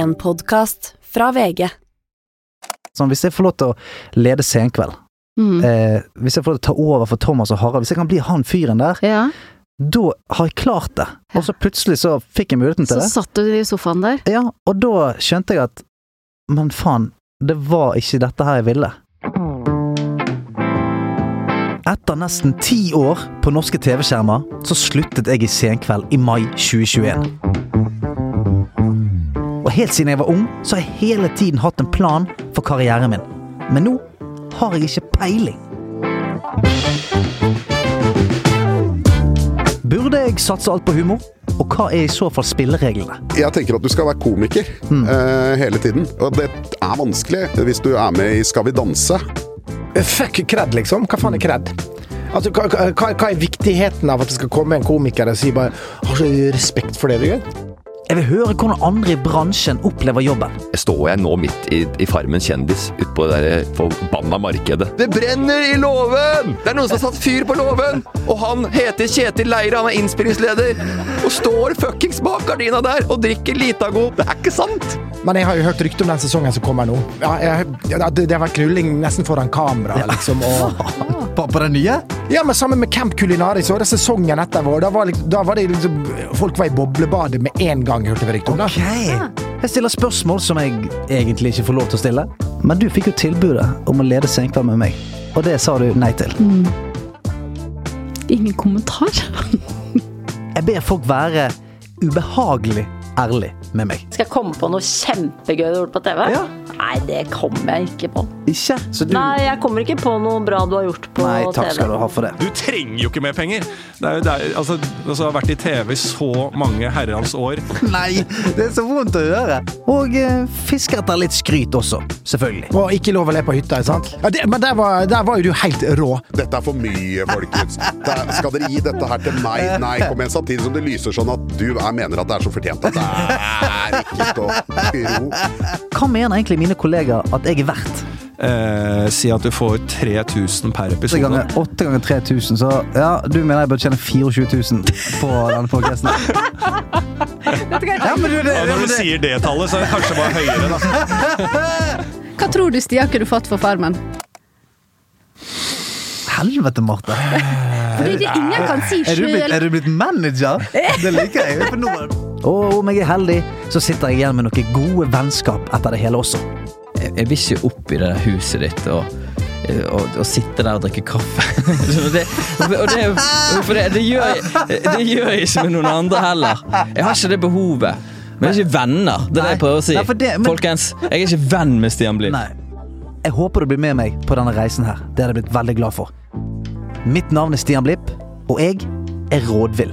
En podkast fra VG. Sånn, hvis jeg får lov til å lede Senkveld, Mm. eh, hvis jeg får lov til å ta over for Thomas og Harald, hvis jeg kan bli han fyren der, Ja, da har jeg klart det. Og så plutselig så fikk jeg muligheten til så det. satt du i sofaen der. Ja, og da skjønte jeg at Men faen, det var ikke dette her jeg ville. Etter nesten ti år på norske TV-skjermer, så sluttet jeg i Senkveld i mai 2021. Og helt siden jeg var ung, så har jeg hele tiden hatt en plan for karrieren min. Men nå har jeg ikke peiling. Burde jeg satse alt på humor? Og hva er i så fall spillereglene? Jeg tenker at du skal være komiker eh, hele tiden. Og det er vanskelig hvis du er med i Skal vi danse. Fuck kred, liksom. Hva faen er kred? Altså, hva, hva, hva er viktigheten av at det skal komme en komiker og si bare har så respekt for det du gjør? Jeg vil høre hvordan andre i bransjen opplever jobben. Jeg står jeg nå midt i, i Farmen kjendis ute på det der forbanna markedet. Det brenner i låven! Det er noen som har satt fyr på låven! Og han heter Kjetil Leire, han er innspillingsleder. Og står fuckings bak gardina der og drikker Litago. Det er ikke sant! Men jeg har jo hørt rykte om den sesongen som kommer nå. Ja, jeg, det, det har vært knulling nesten foran kamera, liksom. Og, På, på den nye? Ja, men sammen med Camp Culinaris og sesongen etterpå. Da var, da var det liksom Folk var i boblebadet med en gang, hørte vi rykte om. da. Ok. Jeg stiller spørsmål som jeg egentlig ikke får lov til å stille. Men du fikk jo tilbudet om å lede Senkveld med meg, og det sa du nei til. Ingen kommentar. Jeg ber folk være ubehagelig ærlig med meg. Skal jeg komme på noe kjempegøy du har gjort på TV? Ja. Nei, det kommer jeg ikke på. Ikke? Så du Nei, jeg kommer ikke på noe bra du har gjort på Nei, TV. takk skal du ha for det. Du trenger jo ikke mer penger. Det er jo det er, altså, altså, har vært i TV i så mange herrens år. Nei, det er så vondt å høre. Og fisker fiske etter litt skryt også, selvfølgelig. Og ikke lov å le på hytta, ikke sant? Ja, det, men der var, der var jo du helt rå. Dette er for mye, folkens. Det er- skal dere gi dette her til meg? Nei, kom igjen. Samtidig som det lyser sånn at du er, mener at det er så fortjent at det er ikke stå i ro. Hva mener egentlig mine kollegaer at jeg er verdt? Eh, si at du får 3000 per episode. ganger, åtte ganger 3000, så ja, du mener jeg bør tjene 24 000 på denne podkasten? Ja, men du, det, Ja, når du sier det tallet, så er det kanskje bare høyere, da. Hva tror du Stia kunne fått for Farmen? Helvete, Marte. Fordi det ingen kan si Er sjøl. er du blitt manager? Det liker jeg. For nå og om jeg er heldig, så sitter jeg igjen med noen gode vennskap etter det hele også. Jeg, jeg vil ikke opp i det huset ditt og, og, og sitte der og drikke kaffe. Det, og det, det, det, gjør jeg, det gjør jeg ikke med noen andre heller. Jeg har ikke det behovet. Men jeg er ikke venner. Det er det jeg prøver å si. Nei, men- Folkens, jeg er ikke venn med Stian Blipp. Jeg håper du blir med meg på denne reisen her. Det hadde jeg blitt veldig glad for. Mitt navn er Stian Blipp, og jeg er rådvill.